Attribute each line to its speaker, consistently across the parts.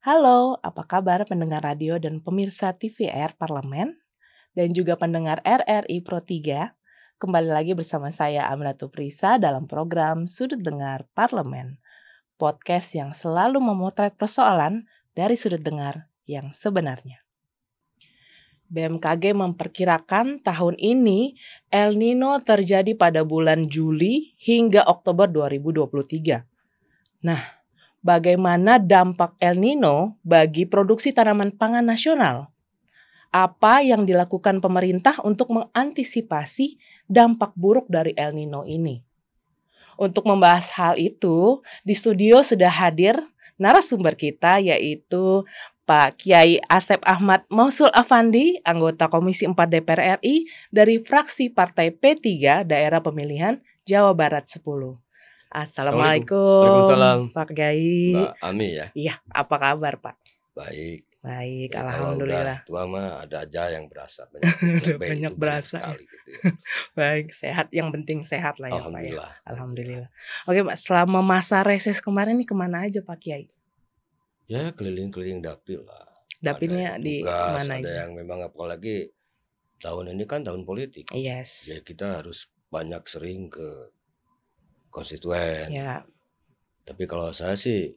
Speaker 1: Halo, apa kabar pendengar radio dan pemirsa TVR Parlemen? Dan juga pendengar RRI Pro 3? Kembali lagi bersama saya Aminatu Prisa dalam program Sudut Dengar Parlemen. Podcast yang selalu memotret persoalan dari sudut dengar yang sebenarnya. BMKG memperkirakan tahun ini El Nino terjadi pada bulan Juli hingga Oktober 2023. Nah, bagaimana dampak El Nino bagi produksi tanaman pangan nasional. Apa yang dilakukan pemerintah untuk mengantisipasi dampak buruk dari El Nino ini? Untuk membahas hal itu, di studio sudah hadir narasumber kita yaitu Pak Kiai Asep Ahmad Mausul Afandi, anggota Komisi 4 DPR RI dari fraksi Partai P3 Daerah Pemilihan Jawa Barat 10. Assalamualaikum.
Speaker 2: Waalaikumsalam.
Speaker 1: Pak.
Speaker 2: Mbak Ami ya.
Speaker 1: Iya, apa kabar Pak?
Speaker 2: Baik.
Speaker 1: Baik,
Speaker 2: Ya,
Speaker 1: alhamdulillah.
Speaker 2: tua mah ada aja yang berasa banyak.
Speaker 1: Banyak
Speaker 2: itu
Speaker 1: berasa ya.
Speaker 2: sekali gitu.
Speaker 1: Baik, sehat. Yang penting sehat lah ya Pak ya.
Speaker 2: Alhamdulillah.
Speaker 1: Alhamdulillah. Oke Pak, selama masa reses kemarin nih ke mana aja Pak Kiai?
Speaker 2: Ya keliling-keliling dapil lah.
Speaker 1: Dapilnya
Speaker 2: Ada
Speaker 1: di
Speaker 2: tugas,
Speaker 1: mana
Speaker 2: Ada
Speaker 1: aja?
Speaker 2: yang memang apalagi tahun ini kan tahun politik.
Speaker 1: Yes.
Speaker 2: Jadi kita harus banyak sering ke konstituen.
Speaker 1: Ya,
Speaker 2: Tapi kalau saya sih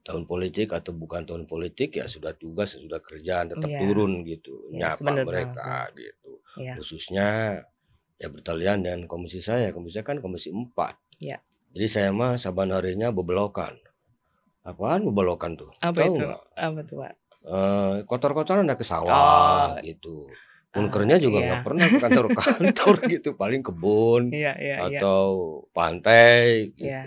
Speaker 2: tahun politik atau bukan tahun politik ya sudah tugas sudah kerjaan tetap
Speaker 1: Iya.
Speaker 2: turun gitu
Speaker 1: Yes,
Speaker 2: nyapa mereka gitu
Speaker 1: ya.
Speaker 2: khususnya ya bertalian dengan komisi saya komisi saya kan komisi 4
Speaker 1: Iya.
Speaker 2: jadi saya mah saban harinya bebelokan apaan bebelokan tuh
Speaker 1: Apa
Speaker 2: Tahu
Speaker 1: itu?
Speaker 2: nggak?
Speaker 1: Apa tuh Pak?
Speaker 2: Eh, kotor-kotoran ada ke sawah
Speaker 1: Oh.
Speaker 2: gitu Kunkernya juga
Speaker 1: iya.
Speaker 2: nggak pernah ke kantor-kantor gitu paling kebun
Speaker 1: Iya, iya, iya.
Speaker 2: atau pantai gitu
Speaker 1: Iya.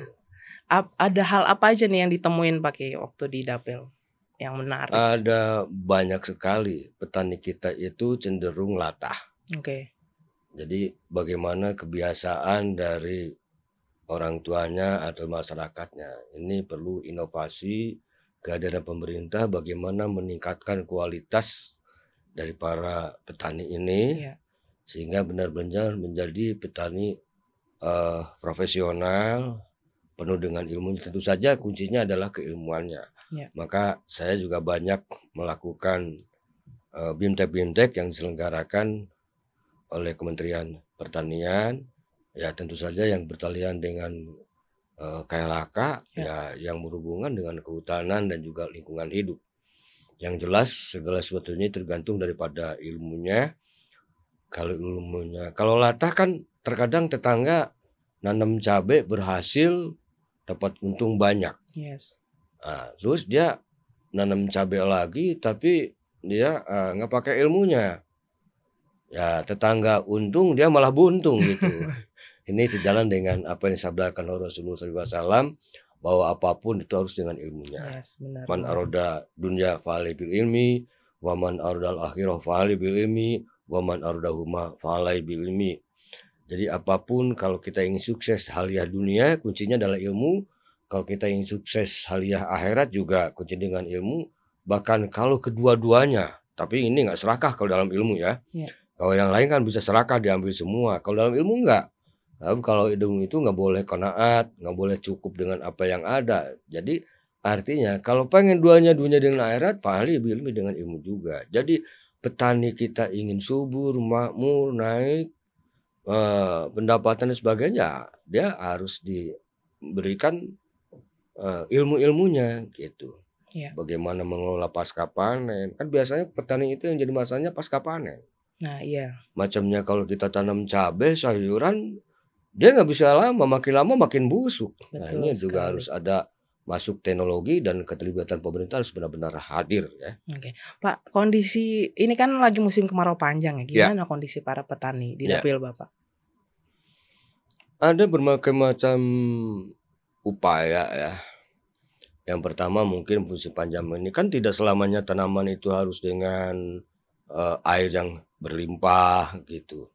Speaker 1: Ap- ada hal apa aja nih yang ditemuin Pak Kiai waktu di dapil yang menarik?
Speaker 2: ada banyak sekali petani kita itu cenderung latah
Speaker 1: Oke.
Speaker 2: Jadi bagaimana kebiasaan dari orang tuanya atau masyarakatnya. Ini perlu inovasi kehadiran pemerintah bagaimana meningkatkan kualitas dari para petani ini
Speaker 1: Iya.
Speaker 2: sehingga benar-benar menjadi petani eh, profesional penuh dengan ilmu. Tentu saja kuncinya adalah keilmuannya.
Speaker 1: Iya.
Speaker 2: Maka saya juga banyak melakukan eh, bimtek-bimtek yang diselenggarakan oleh Kementerian Pertanian ya tentu saja yang bertalian dengan eh, KLHK ya yang berhubungan dengan kehutanan dan juga lingkungan hidup. Yang jelas segala sesuatunya tergantung daripada ilmunya. Kalau ilmunya, kalau latah kan terkadang tetangga nanam cabai berhasil dapat untung banyak.
Speaker 1: Yes.
Speaker 2: Nah, terus dia nanam cabai lagi tapi dia nggak pakai ilmunya. Ya tetangga untung dia malah buntung gitu. Ini sejalan dengan apa yang disabdakan Rasulullah SAW bahwa apa pun itu harus dengan ilmunya.
Speaker 1: Yes, benar.
Speaker 2: Man aroda dunya fa'alai bil ilmi, wa man aroda akhirah fa'alai bil ilmi, wa man aroda huma fa'alai bil ilmi. Jadi apa pun kalau kita ingin sukses haliah dunia kuncinya adalah ilmu. Kalau kita ingin sukses haliah akhirat juga kunci dengan ilmu. Bahkan kalau kedua-duanya, tapi ini nggak serakah kalau dalam ilmu ya.
Speaker 1: Iya.
Speaker 2: Kalau yang lain kan bisa serakah diambil semua. Kalau dalam ilmu nggak. Tapi kalau ilmu itu nggak boleh konaat, nggak boleh cukup dengan apa yang ada. Jadi artinya kalau pengen duanya dunia dengan akhirat, fahli ilmi dengan ilmu juga. Jadi petani kita ingin subur, makmur, naik, eh, pendapatan dan sebagainya, dia harus diberikan eh, ilmu-ilmunya gitu.
Speaker 1: Iya.
Speaker 2: Bagaimana mengelola pasca panen? Kan biasanya petani itu yang jadi masalahnya pasca panen.
Speaker 1: Nah, iya.
Speaker 2: Macamnya kalau kita tanam cabai, sayuran, dia nggak bisa lama, makin lama makin busuk. Nah
Speaker 1: Betul
Speaker 2: ini juga
Speaker 1: sekali.
Speaker 2: harus ada masuk teknologi dan keterlibatan pemerintah harus benar-benar hadir ya.
Speaker 1: Oke, Pak, kondisi ini kan lagi musim kemarau panjang ya.
Speaker 2: Ya.
Speaker 1: Gimana kondisi para petani di
Speaker 2: Ya.
Speaker 1: dapil Bapak?
Speaker 2: Ada berbagai macam upaya ya. Yang pertama mungkin musim panjang ini kan tidak selamanya tanaman itu harus dengan eh, air yang berlimpah gitu.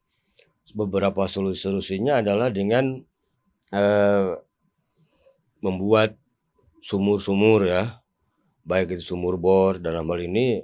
Speaker 2: Beberapa solusi-solusinya adalah dengan eh, membuat sumur-sumur ya, baik itu sumur bor dalam hal ini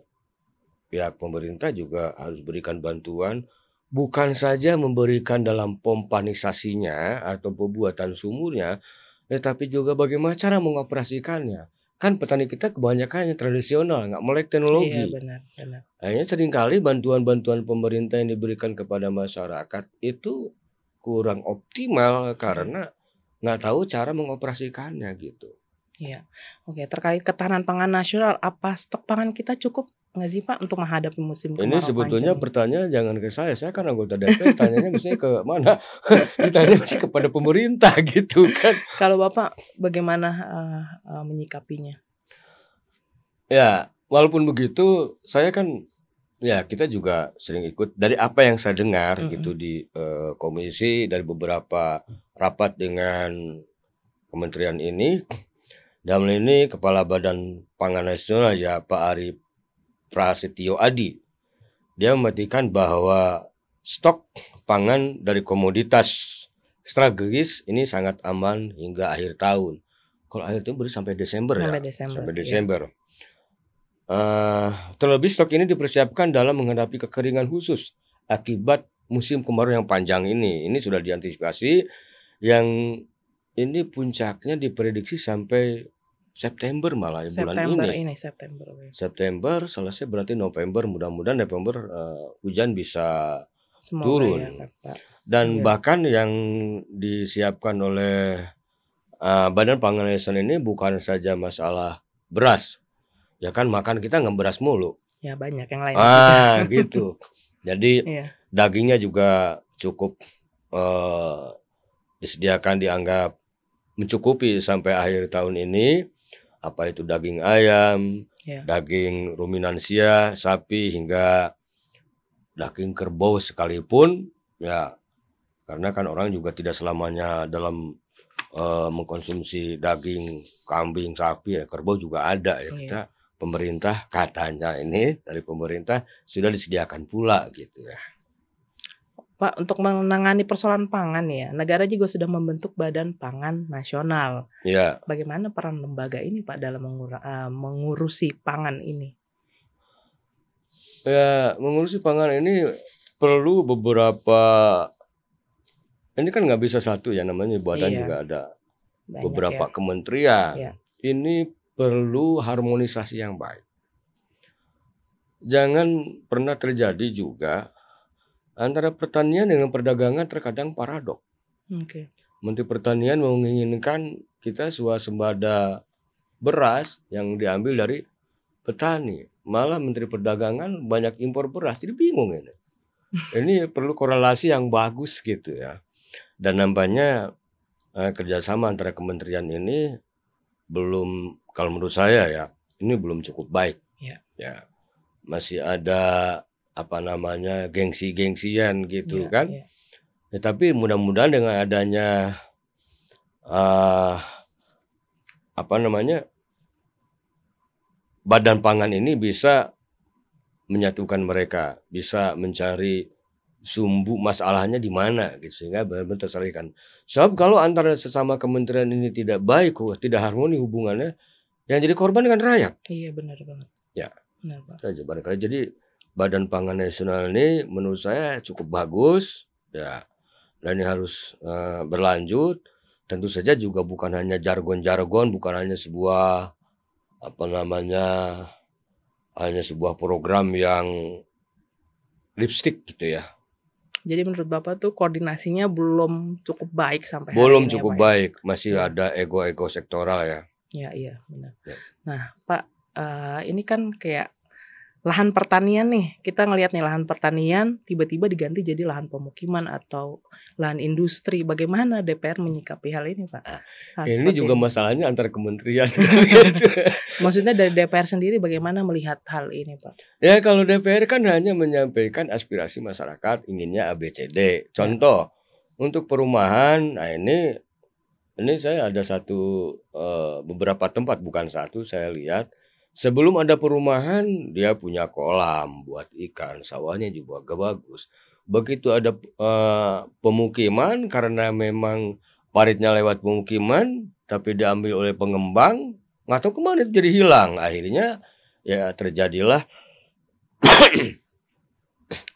Speaker 2: pihak pemerintah juga harus berikan bantuan bukan saja memberikan dalam pompanisasinya atau pembuatan sumurnya, tetapi juga bagaimana cara mengoperasikannya. Kan petani kita kebanyakan yang tradisional, nggak melek
Speaker 1: Iya
Speaker 2: teknologi.
Speaker 1: benar benar.
Speaker 2: Akhirnya sering kali bantuan-bantuan pemerintah yang diberikan kepada masyarakat itu kurang optimal karena nggak tahu cara mengoperasikannya gitu.
Speaker 1: Iya. Oke, terkait ketahanan pangan nasional, apa stok pangan kita cukup nggak sih Pak untuk menghadapi musim
Speaker 2: Ini
Speaker 1: kemarau
Speaker 2: sebetulnya
Speaker 1: panjang?
Speaker 2: pertanyaan jangan ke saya, saya kan anggota DPR, tanyanya mestinya ke mana? Ditanya mesti kepada pemerintah gitu kan.
Speaker 1: Kalau Bapak bagaimana eh, eh, menyikapinya?
Speaker 2: Ya, walaupun begitu, saya kan ya kita juga sering ikut dari apa yang saya dengar
Speaker 1: Mm-mm.
Speaker 2: gitu di eh, komisi dari beberapa rapat dengan kementerian ini. Dalam ini Kepala Badan Pangan Nasional ya Pak Ari Prasetyo Adi. Dia memastikan bahwa stok pangan dari komoditas strategis ini sangat aman hingga akhir tahun. Kalau akhir tahun baru sampai Desember ya.
Speaker 1: Sampai Desember.
Speaker 2: Sampai
Speaker 1: iya.
Speaker 2: Desember. Eh, terlebih stok ini dipersiapkan dalam menghadapi kekeringan khusus akibat musim kemarau yang panjang ini. Ini sudah diantisipasi yang ini puncaknya diprediksi sampai September malah ya, bulan
Speaker 1: September
Speaker 2: ini.
Speaker 1: ini September.
Speaker 2: September selesai berarti November mudah-mudahan November eh, hujan bisa
Speaker 1: Semoga
Speaker 2: Turun.
Speaker 1: ya Pak.
Speaker 2: dan
Speaker 1: Iya.
Speaker 2: bahkan yang disiapkan oleh eh, Badan Pangan Nasional ini bukan saja masalah beras. Ya kan makan kita nggak beras mulu.
Speaker 1: Ya banyak yang lain.
Speaker 2: Ah, gitu. Jadi
Speaker 1: Iya.
Speaker 2: dagingnya juga cukup eh, disediakan dianggap mencukupi sampai akhir tahun ini. Apa itu daging ayam,
Speaker 1: Iya.
Speaker 2: daging ruminansia, sapi hingga daging kerbau sekalipun ya karena kan orang juga tidak selamanya dalam eh, mengkonsumsi daging kambing, sapi ya kerbau juga ada ya
Speaker 1: Iya.
Speaker 2: kita pemerintah katanya ini dari pemerintah sudah disediakan pula gitu ya.
Speaker 1: Pak, untuk menangani persoalan pangan ya, negara juga sudah membentuk Badan Pangan Nasional.
Speaker 2: Ya,
Speaker 1: Bagaimana peran lembaga ini Pak dalam mengura- eh, mengurusi pangan ini?
Speaker 2: ya mengurusi pangan ini perlu beberapa ini kan nggak bisa satu ya namanya badan
Speaker 1: Iya.
Speaker 2: juga ada
Speaker 1: Banyak
Speaker 2: beberapa
Speaker 1: ya.
Speaker 2: kementerian.
Speaker 1: Iya.
Speaker 2: Ini perlu harmonisasi yang baik. Jangan pernah terjadi juga antara pertanian dengan perdagangan terkadang paradok.
Speaker 1: Oke.
Speaker 2: Menteri Pertanian menginginkan kita swasembada beras yang diambil dari petani. Malah Menteri Perdagangan banyak impor beras. Jadi bingung ini. Ini perlu korelasi yang bagus gitu ya. Dan nampaknya eh, kerjasama antara kementerian ini belum, kalau menurut saya ya, ini belum cukup baik.
Speaker 1: Ya.
Speaker 2: Ya, masih ada apa namanya gengsi-gengsian gitu
Speaker 1: Iya,
Speaker 2: kan.
Speaker 1: iya.
Speaker 2: Ya, tapi mudah-mudahan dengan adanya eh apa namanya badan pangan ini bisa menyatukan mereka, bisa mencari sumbu masalahnya di mana gitu sehingga benar-benar terselesaikan. Sebab kalau antara sesama kementerian ini tidak baik, tidak harmoni hubungannya, yang jadi korban kan rakyat
Speaker 1: Iya benar banget.
Speaker 2: Ya.
Speaker 1: Benar
Speaker 2: barangkali. Jadi Badan Pangan Nasional ini menurut saya cukup bagus ya dan ini harus eh, berlanjut. Tentu saja juga bukan hanya jargon-jargon, bukan hanya sebuah apa namanya hanya sebuah program yang lipstick gitu ya.
Speaker 1: Jadi menurut Bapak tuh koordinasinya belum cukup baik sampai hari
Speaker 2: Belum
Speaker 1: ini ya,
Speaker 2: cukup
Speaker 1: ya?
Speaker 2: baik, masih
Speaker 1: Ya.
Speaker 2: ada ego-ego sektoral ya.
Speaker 1: Ya iya benar.
Speaker 2: Ya.
Speaker 1: Nah Pak, eh, ini kan kayak lahan pertanian nih. Kita ngelihat nih lahan pertanian tiba-tiba diganti jadi lahan pemukiman atau lahan industri. Bagaimana DPR menyikapi hal ini Pak? Hal
Speaker 2: Ini juga
Speaker 1: ini.
Speaker 2: masalahnya antar kementerian.
Speaker 1: Maksudnya dari DPR sendiri bagaimana melihat hal ini Pak?
Speaker 2: Ya kalau DPR kan hanya menyampaikan aspirasi masyarakat inginnya ABCD. Contoh untuk perumahan, nah ini ini saya ada satu eh, beberapa tempat bukan satu saya lihat sebelum ada perumahan dia punya kolam buat ikan, sawahnya juga agak bagus. Begitu ada eh, pemukiman karena memang paritnya lewat pemukiman tapi diambil oleh pengembang, nggak tahu ke mana itu jadi hilang. Akhirnya ya terjadilah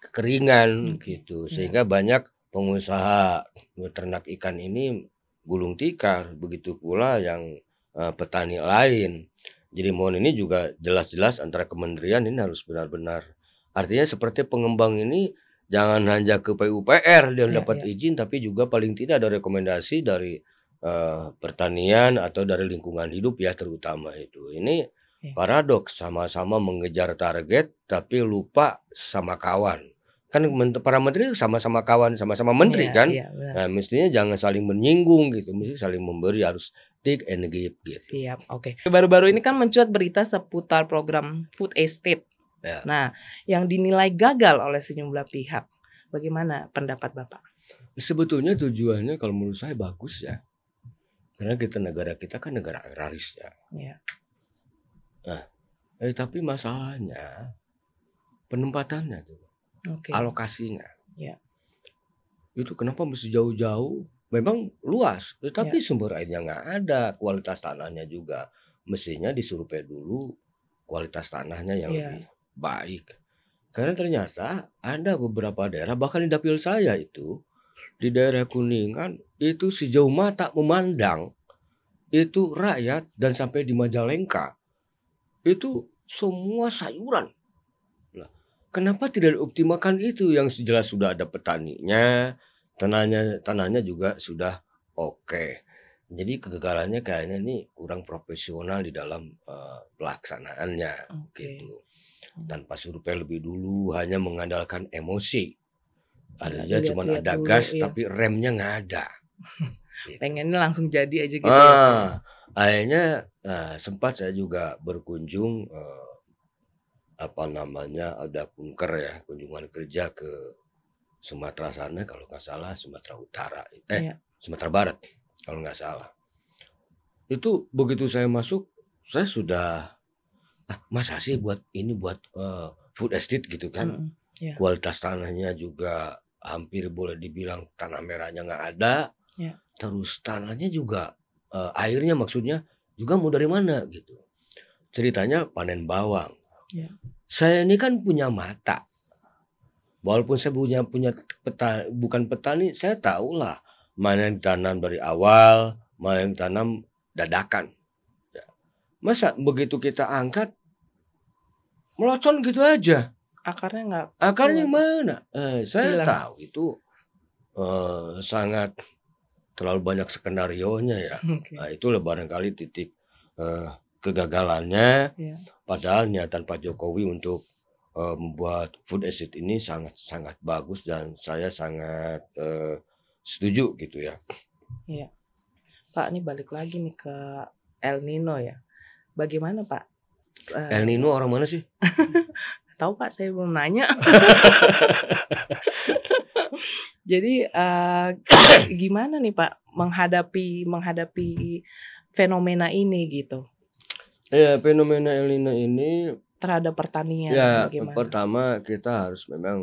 Speaker 2: kekeringan
Speaker 1: Oke,
Speaker 2: gitu
Speaker 1: ya.
Speaker 2: sehingga banyak pengusaha ternak ikan ini gulung tikar begitu pula yang eh, petani lain Jadi mohon ini juga jelas-jelas antara kementerian ini harus benar-benar artinya seperti pengembang ini jangan hanya ke PUPR dia
Speaker 1: Iya
Speaker 2: dapat
Speaker 1: iya.
Speaker 2: izin tapi juga paling tidak ada rekomendasi dari eh, pertanian atau dari lingkungan hidup ya terutama itu. Ini
Speaker 1: Iya.
Speaker 2: paradoks sama-sama mengejar target tapi lupa sama kawan. Kan para menteri sama-sama kawan, sama-sama menteri
Speaker 1: Iya
Speaker 2: kan.
Speaker 1: benar.
Speaker 2: Nah, mestinya jangan saling menyinggung gitu, mesti saling memberi harus take and give gitu.
Speaker 1: Siap, oke. Baru-baru ini kan mencuat berita seputar program food estate.
Speaker 2: Ya.
Speaker 1: Nah, yang dinilai gagal oleh sejumlah pihak. Bagaimana pendapat Bapak?
Speaker 2: Sebetulnya tujuannya kalau menurut saya bagus ya. Karena kita negara kita kan negara agraris ya.
Speaker 1: Ya.
Speaker 2: Eh tapi masalahnya penempatannya tuh,
Speaker 1: Oke.
Speaker 2: alokasinya.
Speaker 1: Ya.
Speaker 2: Itu kenapa mesti jauh-jauh? Memang luas, tetapi sumber airnya nggak ada, kualitas tanahnya juga mestinya disurvei dulu kualitas tanahnya yang
Speaker 1: Iya.
Speaker 2: lebih baik. Karena ternyata ada beberapa daerah bahkan di dapil saya itu di daerah Kuningan itu sejauh mata memandang itu rakyat dan sampai di Majalengka itu semua sayuran. Lah, kenapa tidak dioptimalkan itu yang sejelas sudah ada petaninya, tanahnya tanahnya juga sudah oke. Jadi kegagalannya kayaknya ini kurang profesional di dalam eh, pelaksanaannya
Speaker 1: Oke.
Speaker 2: gitu. Tanpa survei lebih dulu hanya mengandalkan emosi.
Speaker 1: Nggak
Speaker 2: Artinya cuma ada
Speaker 1: dulu,
Speaker 2: gas
Speaker 1: iya.
Speaker 2: tapi remnya nggak ada. Gitu.
Speaker 1: Pengennya langsung jadi aja gitu. ya.
Speaker 2: Ah, akhirnya nah, sempat saya juga berkunjung eh, apa namanya ada kunker ya kunjungan kerja ke Sumatera sana kalau nggak salah Sumatera Utara eh
Speaker 1: Iya.
Speaker 2: Sumatera Barat kalau nggak salah itu begitu saya masuk saya sudah ah masa sih buat ini buat eh, food estate gitu kan
Speaker 1: Mm-mm.
Speaker 2: kualitas tanahnya juga hampir boleh dibilang tanah merahnya nggak ada
Speaker 1: Ya.
Speaker 2: terus tanahnya juga eh, airnya maksudnya juga mau dari mana gitu ceritanya panen bawang
Speaker 1: Ya.
Speaker 2: saya ini kan punya mata walaupun saya punya punya peta, bukan petani saya tahu lah mana yang ditanam dari awal mana yang ditanam dadakan Ya. masa begitu kita angkat melocon gitu aja
Speaker 1: Akarnya nggak
Speaker 2: Akarnya mana? Eh, saya
Speaker 1: Hilang.
Speaker 2: tahu itu eh, sangat terlalu banyak skenario-nya ya.
Speaker 1: Oke.
Speaker 2: Nah, itulah barangkali titik eh, kegagalannya.
Speaker 1: Iya.
Speaker 2: Padahal niatan Pak Jokowi untuk eh, membuat food estate ini sangat sangat bagus dan saya sangat eh, setuju gitu ya.
Speaker 1: Pak, ini balik lagi nih ke El Nino ya. Bagaimana Pak? Eh,
Speaker 2: El Nino orang mana sih?
Speaker 1: tahu Pak, saya belum nanya. Jadi eh, gimana nih Pak menghadapi menghadapi fenomena ini gitu
Speaker 2: Ya fenomena El Nino ini
Speaker 1: terhadap pertanian
Speaker 2: Ya,
Speaker 1: bagaimana?
Speaker 2: pertama kita harus memang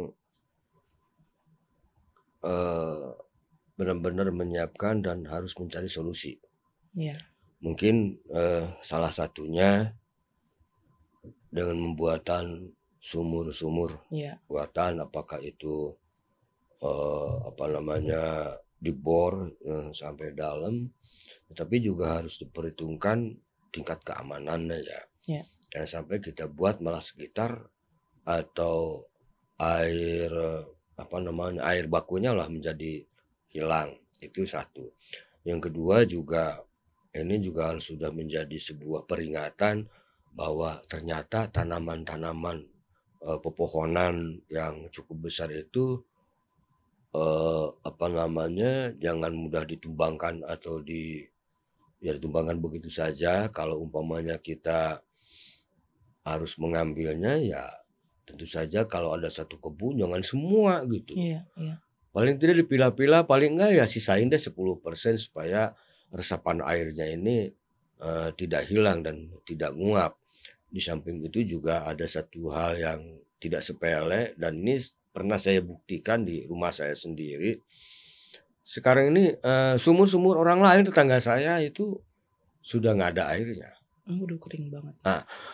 Speaker 2: eh benar-benar menyiapkan dan harus mencari solusi.
Speaker 1: Iya.
Speaker 2: Mungkin eh, salah satunya dengan membuatan sumur-sumur
Speaker 1: Iya.
Speaker 2: buatan, apakah itu eh, apa namanya dibor eh, sampai dalam, tetapi juga harus diperhitungkan tingkat keamanannya ya.
Speaker 1: Iya.
Speaker 2: Jangan sampai kita buat malah sekitar atau air apa namanya air bakunya lah menjadi hilang itu satu. Yang kedua juga ini juga sudah menjadi sebuah peringatan bahwa ternyata tanaman-tanaman eh, pepohonan yang cukup besar itu eh, apa namanya jangan mudah ditumbangkan atau di ya ditumbangkan begitu saja kalau umpamanya kita harus mengambilnya ya tentu saja kalau ada satu kebun jangan semua gitu.
Speaker 1: Iya, iya.
Speaker 2: paling tidak dipilah-pilah paling enggak ya sisain deh 10% supaya resapan airnya ini eh, tidak hilang dan tidak nguap. Di samping itu juga ada satu hal yang tidak sepele dan ini pernah saya buktikan di rumah saya sendiri. Sekarang ini eh, sumur-sumur orang lain tetangga saya itu sudah nggak ada airnya
Speaker 1: udah kering banget.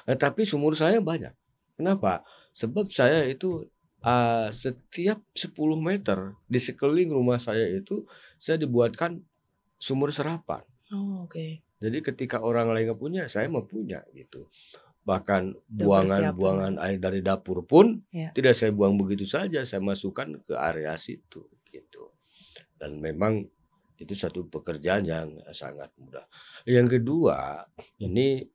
Speaker 2: Eh, tapi sumur saya banyak. Kenapa? Sebab saya itu uh, setiap 10 meter di sekeliling rumah saya itu saya dibuatkan sumur serapan.
Speaker 1: Oh, oke.
Speaker 2: Jadi ketika orang lain nggak punya, saya mau punya gitu. Bahkan buangan-buangan air dari dapur pun
Speaker 1: Ya.
Speaker 2: tidak saya buang begitu saja, saya masukkan ke area situ gitu. Dan memang itu satu pekerjaan yang sangat mudah. Yang kedua, ini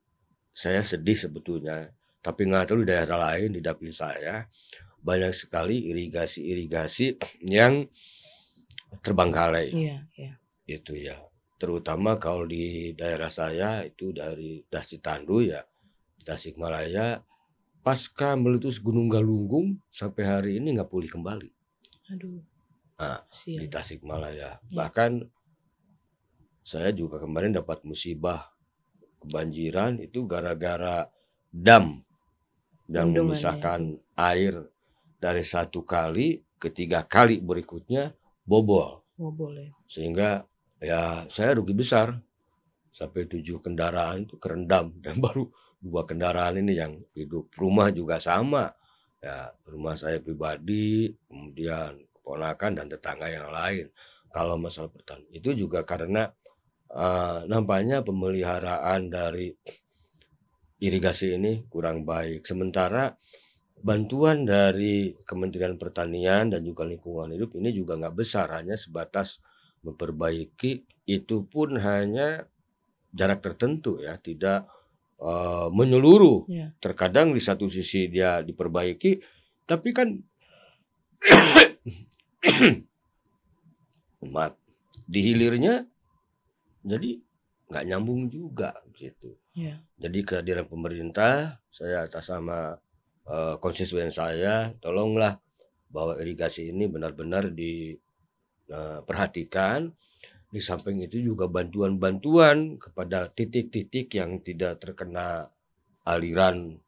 Speaker 2: saya sedih sebetulnya, tapi nggak tahu di daerah lain di dapil saya banyak sekali irigasi-irigasi yang terbengkalai
Speaker 1: Iya, iya.
Speaker 2: itu ya. Terutama kalau di daerah saya itu dari Dasi Tandu ya, di Tasikmalaya pasca meletus Gunung Galunggung sampai hari ini nggak pulih kembali
Speaker 1: Aduh.
Speaker 2: Ah, di. Tasikmalaya.
Speaker 1: Iya.
Speaker 2: Bahkan saya juga kemarin dapat musibah kebanjiran itu gara-gara dam yang
Speaker 1: Bendungannya
Speaker 2: memisahkan air dari satu kali ke tiga kali berikutnya bobol.
Speaker 1: Oh, boleh.
Speaker 2: sehingga ya saya rugi besar. Sampai tujuh kendaraan itu kerendam. Dan baru dua kendaraan ini yang hidup. Rumah juga sama. Ya rumah saya pribadi kemudian keponakan dan tetangga yang lain. Kalau masalah pertanian itu juga karena eh, nampaknya pemeliharaan dari irigasi ini kurang baik. Sementara bantuan dari Kementerian Pertanian dan juga lingkungan hidup ini juga nggak besar hanya sebatas memperbaiki. Itu pun hanya jarak tertentu ya tidak eh, menyeluruh.
Speaker 1: Iya.
Speaker 2: terkadang di satu sisi dia diperbaiki tapi kan maaf di hilirnya jadi nggak nyambung juga gitu
Speaker 1: Iya.
Speaker 2: jadi kehadiran pemerintah saya atas nama eh, konstituen saya tolonglah bahwa irigasi ini benar-benar diperhatikan di samping itu juga bantuan-bantuan kepada titik-titik yang tidak terkena aliran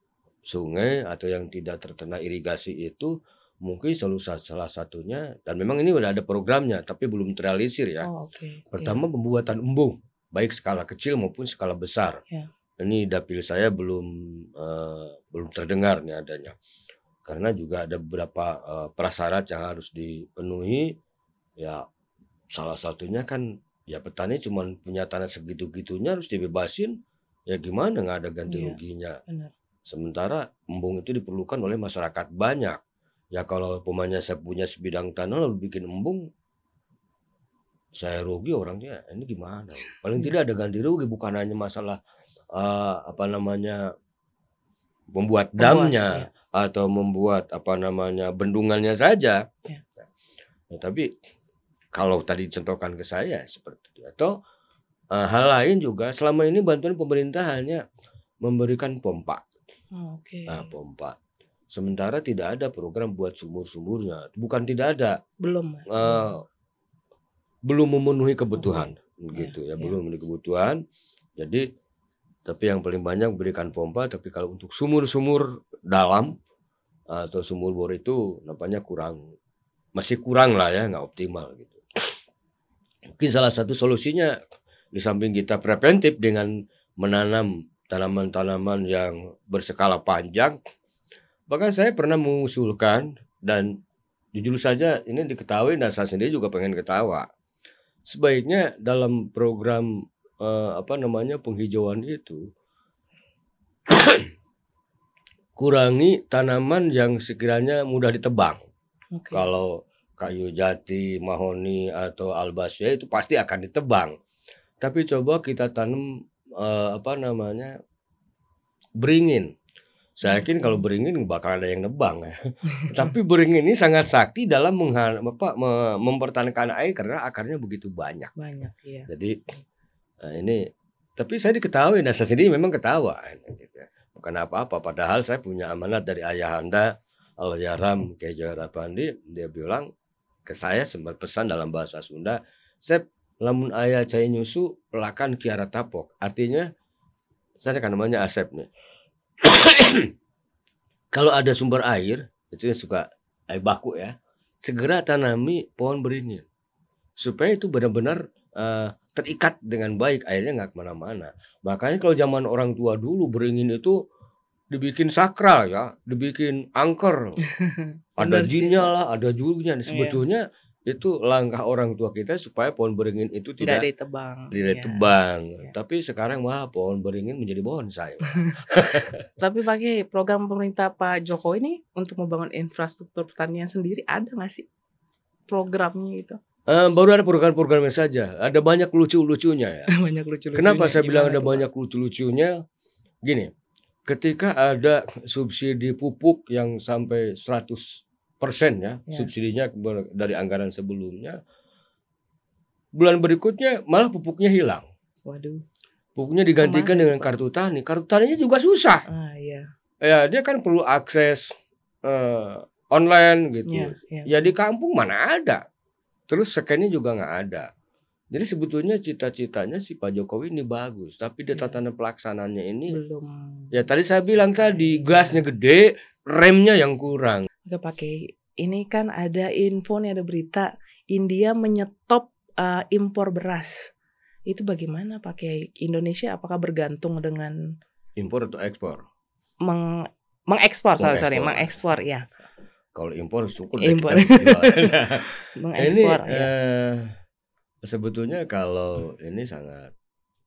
Speaker 2: sungai atau yang tidak terkena irigasi itu mungkin salah satunya dan memang ini udah ada programnya tapi belum terrealisir ya.
Speaker 1: Oh, oke. Iya.
Speaker 2: Pertama pembuatan embung baik skala kecil maupun skala besar.
Speaker 1: Ya.
Speaker 2: Ini dapil saya belum eh, belum terdengar nih adanya. Karena juga ada beberapa eh, prasyarat yang harus dipenuhi. Ya salah satunya kan ya petani cuma punya tanah segitu-gitunya harus dibebasin. Ya gimana nggak ada ganti
Speaker 1: Iya.
Speaker 2: ruginya.
Speaker 1: Benar.
Speaker 2: Sementara embung itu diperlukan oleh masyarakat banyak. Ya kalau pemainnya saya punya sebidang tanah lalu bikin embung, saya rugi orangnya. Ini gimana? Paling tidak ada ganti rugi, bukan hanya masalah eh, apa namanya membuat
Speaker 1: Membuat,
Speaker 2: damnya
Speaker 1: iya.
Speaker 2: atau membuat apa namanya bendungannya saja.
Speaker 1: Iya.
Speaker 2: Nah, tapi kalau tadi contohkan ke saya seperti itu atau eh, hal lain juga selama ini bantuan pemerintah hanya memberikan pompa.
Speaker 1: Oh, oke.
Speaker 2: Nah, pompa. Sementara tidak ada program buat sumur-sumurnya. Bukan tidak ada,
Speaker 1: Belum.
Speaker 2: Eh, belum memenuhi kebutuhan, gitu ya,
Speaker 1: iya.
Speaker 2: belum memenuhi kebutuhan. Jadi, tapi yang paling banyak berikan pompa. Tapi kalau untuk sumur-sumur dalam atau sumur bor itu nampaknya kurang, masih kurang lah ya, nggak optimal gitu. Mungkin salah satu solusinya di samping kita preventif dengan menanam tanaman-tanaman yang berskala panjang, bahkan saya pernah mengusulkan dan jujur saja ini diketahui dan saya sendiri juga pengen ketawa. Sebaiknya dalam program eh, apa namanya penghijauan itu kurangi tanaman yang sekiranya mudah ditebang.
Speaker 1: Oke.
Speaker 2: Kalau kayu jati, mahoni atau albasya itu pasti akan ditebang. Tapi coba kita tanam eh, apa namanya beringin. Saya yakin kalau beringin bakal ada yang nebang ya. Tapi beringin ini sangat sakti dalam apa, me- mempertahankan air karena akarnya begitu banyak.
Speaker 1: Banyak, iya.
Speaker 2: Jadi eh, ini tapi saya diketahui dan saya sendiri memang ketawa gitu ya. bukan apa-apa padahal saya punya amanat dari ayahanda Al-Yaram Kiai Jawara Pandi dia bilang ke saya sempat pesan dalam bahasa Sunda Sep lamun ayah cai nyusu pelakan kiara tapok artinya saya kan namanya Asep nih kalau ada sumber air itu yang suka air baku ya segera tanami pohon beringin. Supaya itu benar-benar eh, terikat dengan baik airnya nggak ke mana-mana. Makanya kalau zaman orang tua dulu beringin itu dibikin sakral ya dibikin angker. Ada jinnya lah ada jurunya.
Speaker 1: Iya.
Speaker 2: sebetulnya itu langkah orang tua kita supaya pohon beringin itu
Speaker 1: Nggak
Speaker 2: tidak
Speaker 1: ditebang.
Speaker 2: tidak
Speaker 1: Iya.
Speaker 2: tebang.
Speaker 1: Iya.
Speaker 2: Tapi sekarang malah pohon beringin menjadi bonsai.
Speaker 1: Tapi pakai program pemerintah Pak Jokowi ini untuk membangun infrastruktur pertanian sendiri ada nggak sih programnya itu?
Speaker 2: Eh, baru ada program-programnya saja. Ada banyak lucu-lucunya ya.
Speaker 1: banyak lucu-lucunya.
Speaker 2: Kenapa saya bilang ada banyak lucu-lucunya? Gini, ketika ada subsidi pupuk yang sampai 100% ya,
Speaker 1: Ya.
Speaker 2: subsidinya dari anggaran sebelumnya, bulan berikutnya malah pupuknya hilang.
Speaker 1: Waduh.
Speaker 2: Pupuknya digantikan Ke
Speaker 1: mana dengan
Speaker 2: kartu tani. Kartu taninya juga susah.
Speaker 1: Ah iya.
Speaker 2: Ya, dia kan perlu akses eh, online gitu.
Speaker 1: Iya, iya.
Speaker 2: Ya di kampung mana ada. Terus scan-nya juga nggak ada. Jadi sebetulnya cita-citanya si Pak Jokowi ini bagus, tapi di
Speaker 1: Iya.
Speaker 2: tatanan pelaksananya ini
Speaker 1: Belum.
Speaker 2: ya tadi saya bilang tadi gasnya gede, remnya yang kurang.
Speaker 1: Nggak pakai ini kan ada info nih ada berita India menyetop uh, impor beras. Itu bagaimana pakai Indonesia apakah bergantung dengan
Speaker 2: Impor atau ekspor?
Speaker 1: meng mengekspor sorry sorry
Speaker 2: Mengekspor.
Speaker 1: mengekspor ya
Speaker 2: Kalau impor syukur deh
Speaker 1: Impor.
Speaker 2: kita jual. ini
Speaker 1: mengekspor ya
Speaker 2: eh, sebetulnya kalau ini sangat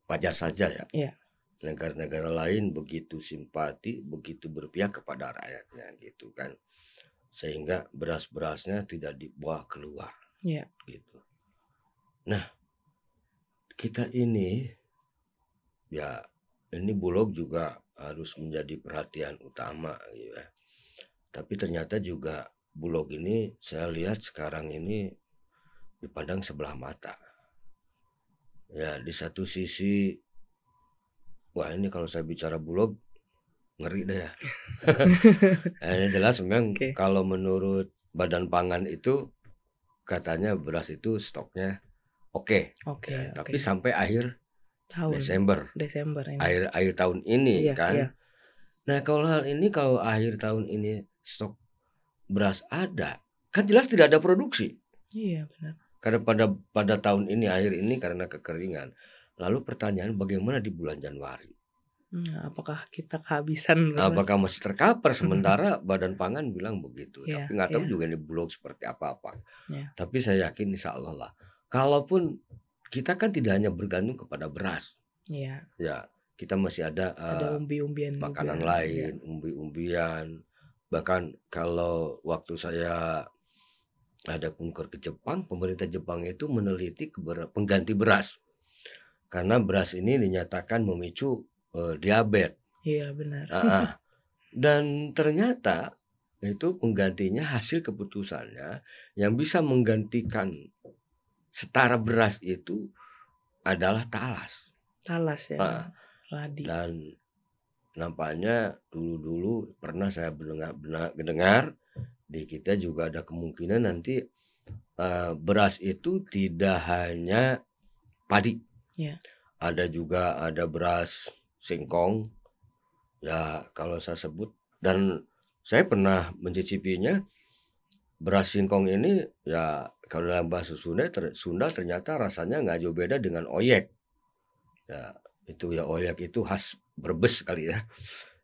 Speaker 2: wajar saja ya.
Speaker 1: Iya.
Speaker 2: Negara-negara lain begitu simpati, begitu berpihak kepada rakyatnya gitu kan. Sehingga beras-berasnya tidak dibawa keluar.
Speaker 1: Iya.
Speaker 2: Gitu. Nah, kita ini ya ini Bulog juga harus menjadi perhatian utama gitu ya. Tapi ternyata juga Bulog ini saya lihat sekarang ini dipandang sebelah mata. Ya, di satu sisi wah ini kalau saya bicara Bulog ngeri deh ya. Ini jelas memang
Speaker 1: Oke.
Speaker 2: kalau menurut Badan Pangan itu katanya beras itu stoknya oke,
Speaker 1: oke
Speaker 2: ya,
Speaker 1: oke
Speaker 2: tapi sampai akhir
Speaker 1: tahun
Speaker 2: Desember,
Speaker 1: Desember ini
Speaker 2: akhir akhir tahun ini
Speaker 1: Iya,
Speaker 2: kan.
Speaker 1: iya.
Speaker 2: Nah, kalau hal ini kalau akhir tahun ini stok beras ada, kan jelas tidak ada produksi.
Speaker 1: iya benar
Speaker 2: Karena pada pada tahun ini akhir ini karena kekeringan. Lalu pertanyaan bagaimana di bulan Januari?
Speaker 1: Nah, apakah kita kehabisan?
Speaker 2: Apakah masih tercover sementara Badan Pangan bilang begitu.
Speaker 1: Iya,
Speaker 2: Tapi nggak tahu
Speaker 1: iya.
Speaker 2: juga ini Bulog seperti apa-apa.
Speaker 1: Iya.
Speaker 2: Tapi saya yakin insya Allah lah. Kalaupun kita kan tidak hanya bergantung kepada beras,
Speaker 1: Iya,
Speaker 2: ya kita masih ada,
Speaker 1: ada
Speaker 2: eh,
Speaker 1: umbi-umbian juga.
Speaker 2: makanan
Speaker 1: Iya.
Speaker 2: lain, umbi-umbian. Bahkan kalau waktu saya ada kunker ke Jepang, pemerintah Jepang itu meneliti pengganti beras. Karena beras ini dinyatakan memicu eh, diabetes.
Speaker 1: Iya benar.
Speaker 2: Ah. Dan ternyata itu penggantinya hasil keputusannya yang bisa menggantikan setara beras itu adalah talas.
Speaker 1: Talas ya.
Speaker 2: Ah.
Speaker 1: Ladi.
Speaker 2: Dan nampaknya dulu-dulu pernah saya mendengar, mendengar di kita juga ada kemungkinan nanti eh, beras itu tidak hanya padi.
Speaker 1: Ya.
Speaker 2: Ada juga ada beras singkong. Ya, kalau saya sebut dan saya pernah mencicipinya beras singkong ini ya kalau dalam bahasa Sunda ter- Sunda ternyata rasanya nggak jauh beda dengan oyek. Ya, itu ya oyek itu khas Brebes kali ya.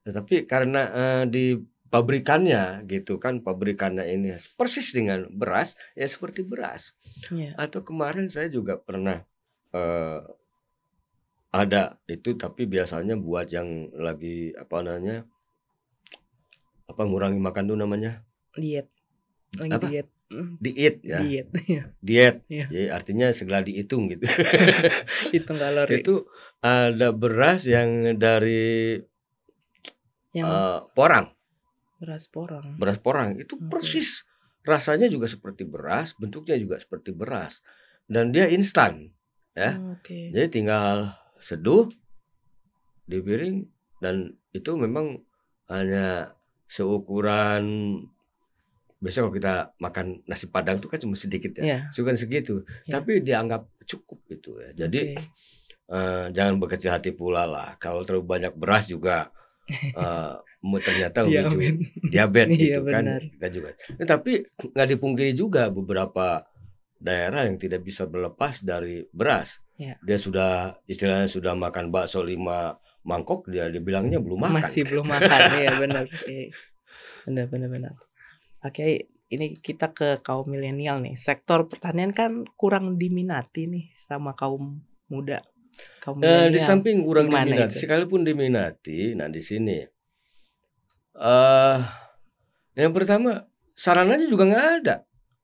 Speaker 2: Tetapi karena eh, di pabrikannya gitu kan pabrikannya ini persis dengan beras ya seperti beras.
Speaker 1: Iya.
Speaker 2: Atau kemarin saya juga pernah eh, ada itu tapi biasanya buat yang lagi apa namanya apa ngurangi makan tuh namanya
Speaker 1: Diet. Lagi
Speaker 2: Apa?
Speaker 1: diet.
Speaker 2: Diet ya
Speaker 1: Diet. Iya.
Speaker 2: diet
Speaker 1: Iya.
Speaker 2: jadi artinya segala dihitung gitu
Speaker 1: Hitung kalori.
Speaker 2: itu ada beras yang dari
Speaker 1: yang
Speaker 2: eh, porang
Speaker 1: beras porang.
Speaker 2: beras porang itu
Speaker 1: Oke.
Speaker 2: persis rasanya juga seperti beras bentuknya juga seperti beras dan dia instan ya.
Speaker 1: Oh, Oke.
Speaker 2: jadi tinggal seduh di piring dan itu memang hanya seukuran biasanya kalau kita makan nasi padang itu kan cuma sedikit ya
Speaker 1: Iya.
Speaker 2: Sukan segitu
Speaker 1: Ya.
Speaker 2: tapi dianggap cukup gitu ya jadi
Speaker 1: Oke.
Speaker 2: eh, jangan berkecil hati pula lah kalau terlalu banyak beras juga mu- ternyata
Speaker 1: Iya,
Speaker 2: memicu
Speaker 1: men.
Speaker 2: diabetes
Speaker 1: Iya,
Speaker 2: gitu kan
Speaker 1: benar.
Speaker 2: kita juga Eh, tapi nggak dipungkiri juga beberapa daerah yang tidak bisa berlepas dari beras
Speaker 1: Iya.
Speaker 2: dia sudah istilahnya sudah makan bakso lima mangkok dia dibilangnya belum makan
Speaker 1: Masih belum makan. Iya benar. Oke. Benar benar benar. Oke, ini kita ke kaum milenial nih. Sektor pertanian kan kurang diminati nih sama kaum muda. Kaum
Speaker 2: Nah, di samping kurang diminati,
Speaker 1: itu?
Speaker 2: sekalipun diminati, nah di sini, eh yang pertama sarananya juga nggak ada,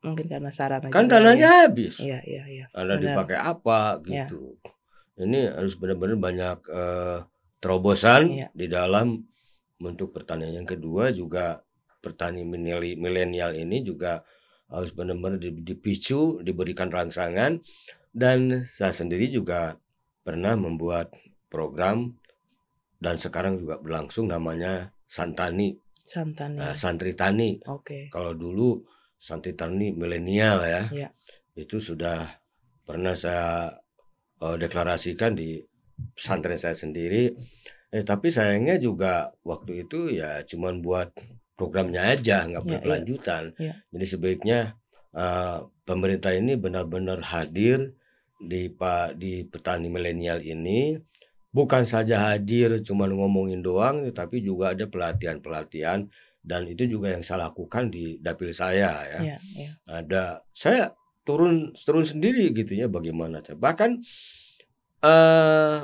Speaker 1: Mungkin karena sarana
Speaker 2: kan tanahnya
Speaker 1: ya.
Speaker 2: habis.
Speaker 1: Iya, iya, iya. Benar.
Speaker 2: dipakai apa
Speaker 1: Ya.
Speaker 2: gitu. Ini harus benar-benar banyak eh, terobosan
Speaker 1: Iya.
Speaker 2: di dalam bentuk pertanian. Yang kedua juga petani mileni- milenial ini juga harus benar-benar di- dipicu, diberikan rangsangan dan saya sendiri juga pernah membuat program dan sekarang juga berlangsung namanya Santani,
Speaker 1: Santan
Speaker 2: eh,
Speaker 1: ya.
Speaker 2: santri tani.
Speaker 1: Oke.
Speaker 2: Kalau dulu santri tani milenial ya,
Speaker 1: Iya.
Speaker 2: itu sudah pernah saya eh, deklarasikan di pesantren saya sendiri. Eh, tapi sayangnya juga waktu itu ya cuman buat programnya aja, nggak
Speaker 1: Iya, iya.
Speaker 2: berkelanjutan.
Speaker 1: Iya.
Speaker 2: Jadi sebaiknya eh, pemerintah ini benar-benar hadir di pak di petani milenial ini bukan saja hadir cuman ngomongin doang tapi juga ada pelatihan-pelatihan dan itu juga yang saya lakukan di dapil saya ya.
Speaker 1: Iya, iya.
Speaker 2: ada saya turun turun sendiri gitu ya bagaimana cara. Bahkan eh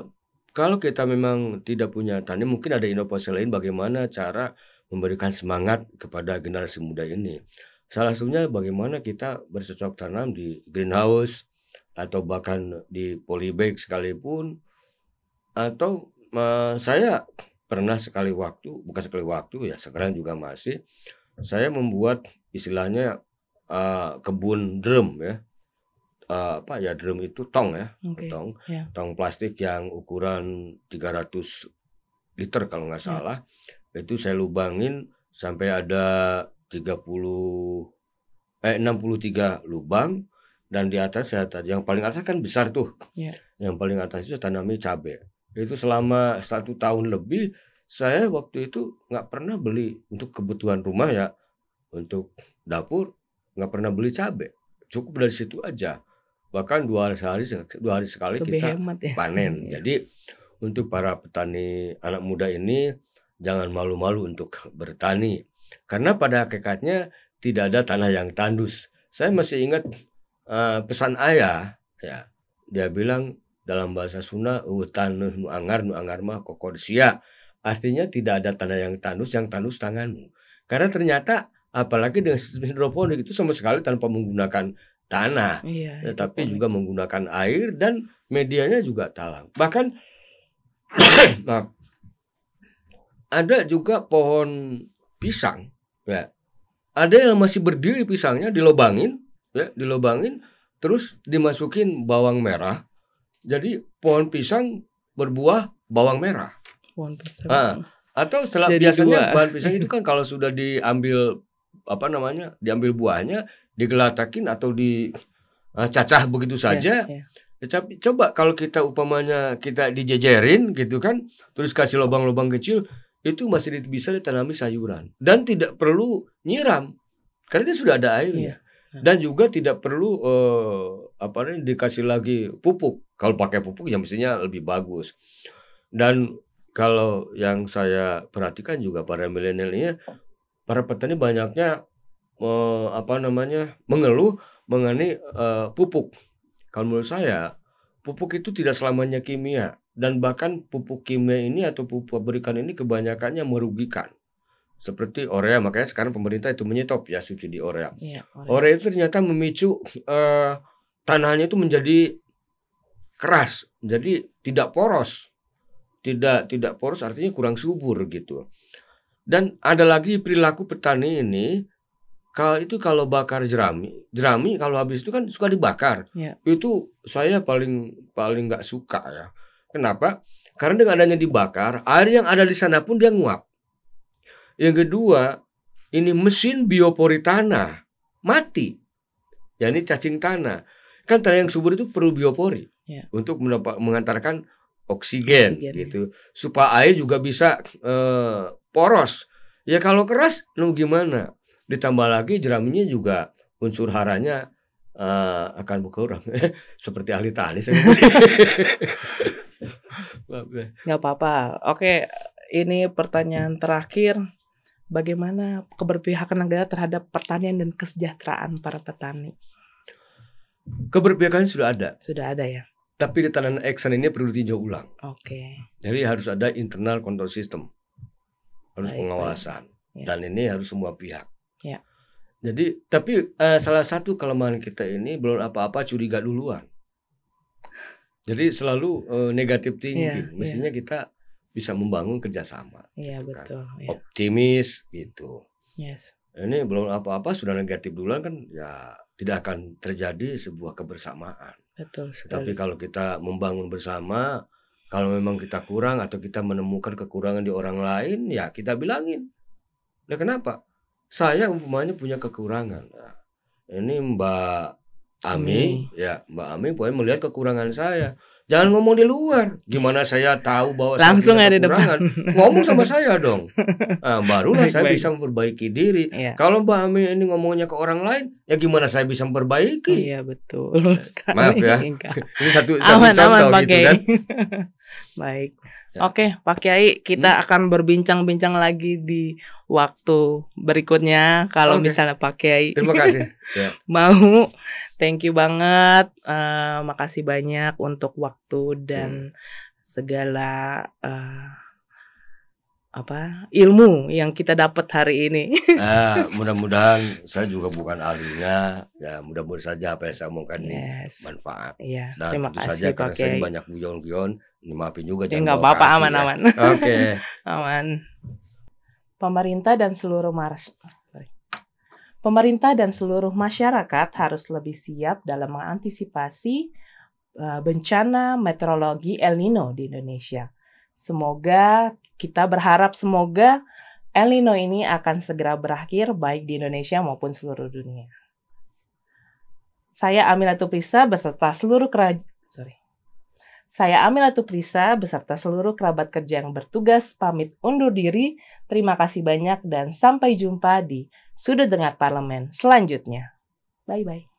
Speaker 2: kalau kita memang tidak punya tani mungkin ada inovasi lain bagaimana cara memberikan semangat kepada generasi muda ini. Salah satunya bagaimana kita bercocok tanam di greenhouse atau bahkan di polybag sekalipun atau eh, saya pernah sekali waktu bukan sekali waktu ya sekarang juga masih saya membuat istilahnya eh, kebun drum ya Eh, apa ya drum itu tong ya
Speaker 1: Oke.
Speaker 2: tong
Speaker 1: ya.
Speaker 2: tong plastik yang ukuran 300 liter kalau nggak
Speaker 1: Ya.
Speaker 2: salah itu saya lubangin sampai ada 30 eh 63 lubang dan di atas saya yang paling atas kan besar tuh
Speaker 1: Ya.
Speaker 2: yang paling atas itu tanami cabai itu selama satu tahun lebih saya waktu itu nggak pernah beli untuk kebutuhan rumah ya untuk dapur nggak pernah beli cabai cukup dari situ aja bahkan dua hari sehari dua hari sekali
Speaker 1: Lebih
Speaker 2: kita
Speaker 1: hemat ya.
Speaker 2: panen.
Speaker 1: Iya.
Speaker 2: Jadi untuk para petani anak muda ini jangan malu-malu untuk bertani karena pada hakikatnya tidak ada tanah yang tandus. Saya masih ingat eh, pesan ayah ya. Dia bilang dalam bahasa Sunda hutan nu anggar nu anggar mah kokorsia. Artinya tidak ada tanah yang tandus, yang tandus tanganmu. Karena ternyata apalagi dengan sistem hidroponik itu sama sekali tanpa menggunakan tanah
Speaker 1: Iya.
Speaker 2: tetapi
Speaker 1: hidroponik.
Speaker 2: juga menggunakan air dan medianya juga talang. Bahkan maaf, ada juga pohon pisang, ya. Ada yang masih berdiri pisangnya dilobangin, ya, dilobangin, terus dimasukin bawang merah. Jadi pohon pisang berbuah bawang merah.
Speaker 1: Pohon pisang.
Speaker 2: Ah. Atau setelah
Speaker 1: Jadi
Speaker 2: biasanya
Speaker 1: dua.
Speaker 2: bahan pisang itu kan kalau sudah diambil apa namanya, diambil buahnya, digelatakin atau di eh, cacah begitu
Speaker 1: Iya,
Speaker 2: saja.
Speaker 1: iya.
Speaker 2: Tetapi coba kalau kita upamanya kita dijejerin gitu kan, terus kasih lubang-lubang kecil, itu masih bisa ditanami sayuran dan tidak perlu nyiram karena dia sudah ada airnya.
Speaker 1: Iya.
Speaker 2: Dan juga tidak perlu eh, apa namanya dikasih lagi pupuk. Kalau pakai pupuk ya mestinya lebih bagus. Dan kalau yang saya perhatikan juga para milenial ini para petani banyaknya eh, apa namanya mengeluh mengenai eh, pupuk. Kalau menurut saya pupuk itu tidak selamanya kimia dan bahkan pupuk kimia ini atau pupuk pabrikan ini kebanyakannya merugikan. Seperti urea makanya sekarang pemerintah itu menyetop ya subsidi urea.
Speaker 1: Iya, orang.
Speaker 2: Urea itu ternyata memicu eh, tanahnya itu menjadi keras, jadi tidak poros. Tidak tidak poros artinya kurang subur gitu. Dan ada lagi perilaku petani ini kalau itu kalau bakar jerami, jerami kalau habis itu kan suka dibakar.
Speaker 1: Iya.
Speaker 2: Itu saya paling paling nggak suka ya. Kenapa? Karena dengan adanya dibakar, air yang ada di sana pun dia nguap. Yang kedua, ini mesin biopori tanah mati. Ya ini cacing tanah. Kan tanah yang subur itu perlu biopori
Speaker 1: Ya.
Speaker 2: untuk mendapat mengantarkan oksigen,
Speaker 1: Oksigen, ya.
Speaker 2: gitu. Supaya air juga bisa eh, poros. Ya kalau keras, lu gimana? Ditambah lagi jeraminya juga unsur haranya eh, akan berkurang. Seperti ahli tani saya. Ya.
Speaker 1: Nggak apa-apa. Oke, ini pertanyaan terakhir. bagaimana keberpihakan negara terhadap pertanian dan kesejahteraan para petani?
Speaker 2: Keberpihakan sudah ada.
Speaker 1: Sudah ada ya.
Speaker 2: Tapi di tanah action ini perlu ditinjau ulang.
Speaker 1: Oke. Okay.
Speaker 2: Jadi harus ada internal control system, harus baik, pengawasan, baik. Ya. dan ini harus semua pihak.
Speaker 1: Ya.
Speaker 2: Jadi tapi uh, salah satu kelemahan kita ini belum apa-apa curiga duluan. Jadi selalu uh, negatif tinggi. Ya, Mestinya ya. kita bisa membangun kerjasama.
Speaker 1: Iya gitu kan. betul. Ya.
Speaker 2: Optimis gitu.
Speaker 1: Yes.
Speaker 2: Ini belum apa-apa sudah negatif duluan kan ya tidak akan terjadi sebuah kebersamaan.
Speaker 1: Betul.
Speaker 2: Sekali. Tapi kalau kita membangun bersama, kalau memang kita kurang atau kita menemukan kekurangan di orang lain, ya kita bilangin. Nah kenapa? Saya umpamanya punya kekurangan. Nah, ini Mbak Ami, Ami, ya Mbak Ami pokoknya melihat kekurangan saya. Jangan ngomong di luar. Gimana saya tahu bahwa
Speaker 1: langsung
Speaker 2: saya
Speaker 1: ada depan.
Speaker 2: ngomong sama saya dong. Nah, barulah baik, saya baik. bisa memperbaiki diri.
Speaker 1: Iya.
Speaker 2: Kalau Mbak Ami ini ngomongnya ke orang lain, ya gimana saya bisa memperbaiki?
Speaker 1: Iya betul eh, sekali.
Speaker 2: Maaf ya. ini satu, satu aman, contoh aman, gitu kan.
Speaker 1: baik. Ya. Oke, Pak Kiai, kita hmm. akan berbincang-bincang lagi di waktu berikutnya kalau okay. misalnya Pak Kiai.
Speaker 2: Terima kasih.
Speaker 1: ya. Mau Thank you banget. Uh, makasih banyak untuk waktu dan hmm. segala uh, apa ilmu yang kita dapat hari ini.
Speaker 2: Nah, mudah-mudahan saya juga bukan ahlinya. Ya, mudah-mudahan saja apa yang saya omongkan yes. ini manfaat.
Speaker 1: Iya,
Speaker 2: Dan
Speaker 1: terima
Speaker 2: tentu
Speaker 1: kasih
Speaker 2: saja karena saya banyak guyon-guyon, maafin juga
Speaker 1: ya, jangan apa-apa aman-aman.
Speaker 2: Ya. Oke. Okay.
Speaker 1: aman. Pemerintah dan seluruh mars Pemerintah dan seluruh masyarakat harus lebih siap dalam mengantisipasi uh, bencana meteorologi El Nino di Indonesia. Semoga kita berharap semoga El Nino ini akan segera berakhir baik di Indonesia maupun seluruh dunia. Saya Amila Tuprisa beserta seluruh kerajaan sorry. Saya Amilatu Prisa beserta seluruh kerabat kerja yang bertugas pamit undur diri. Terima kasih banyak dan sampai jumpa di Sudut Dengar Parlemen selanjutnya. Bye-bye.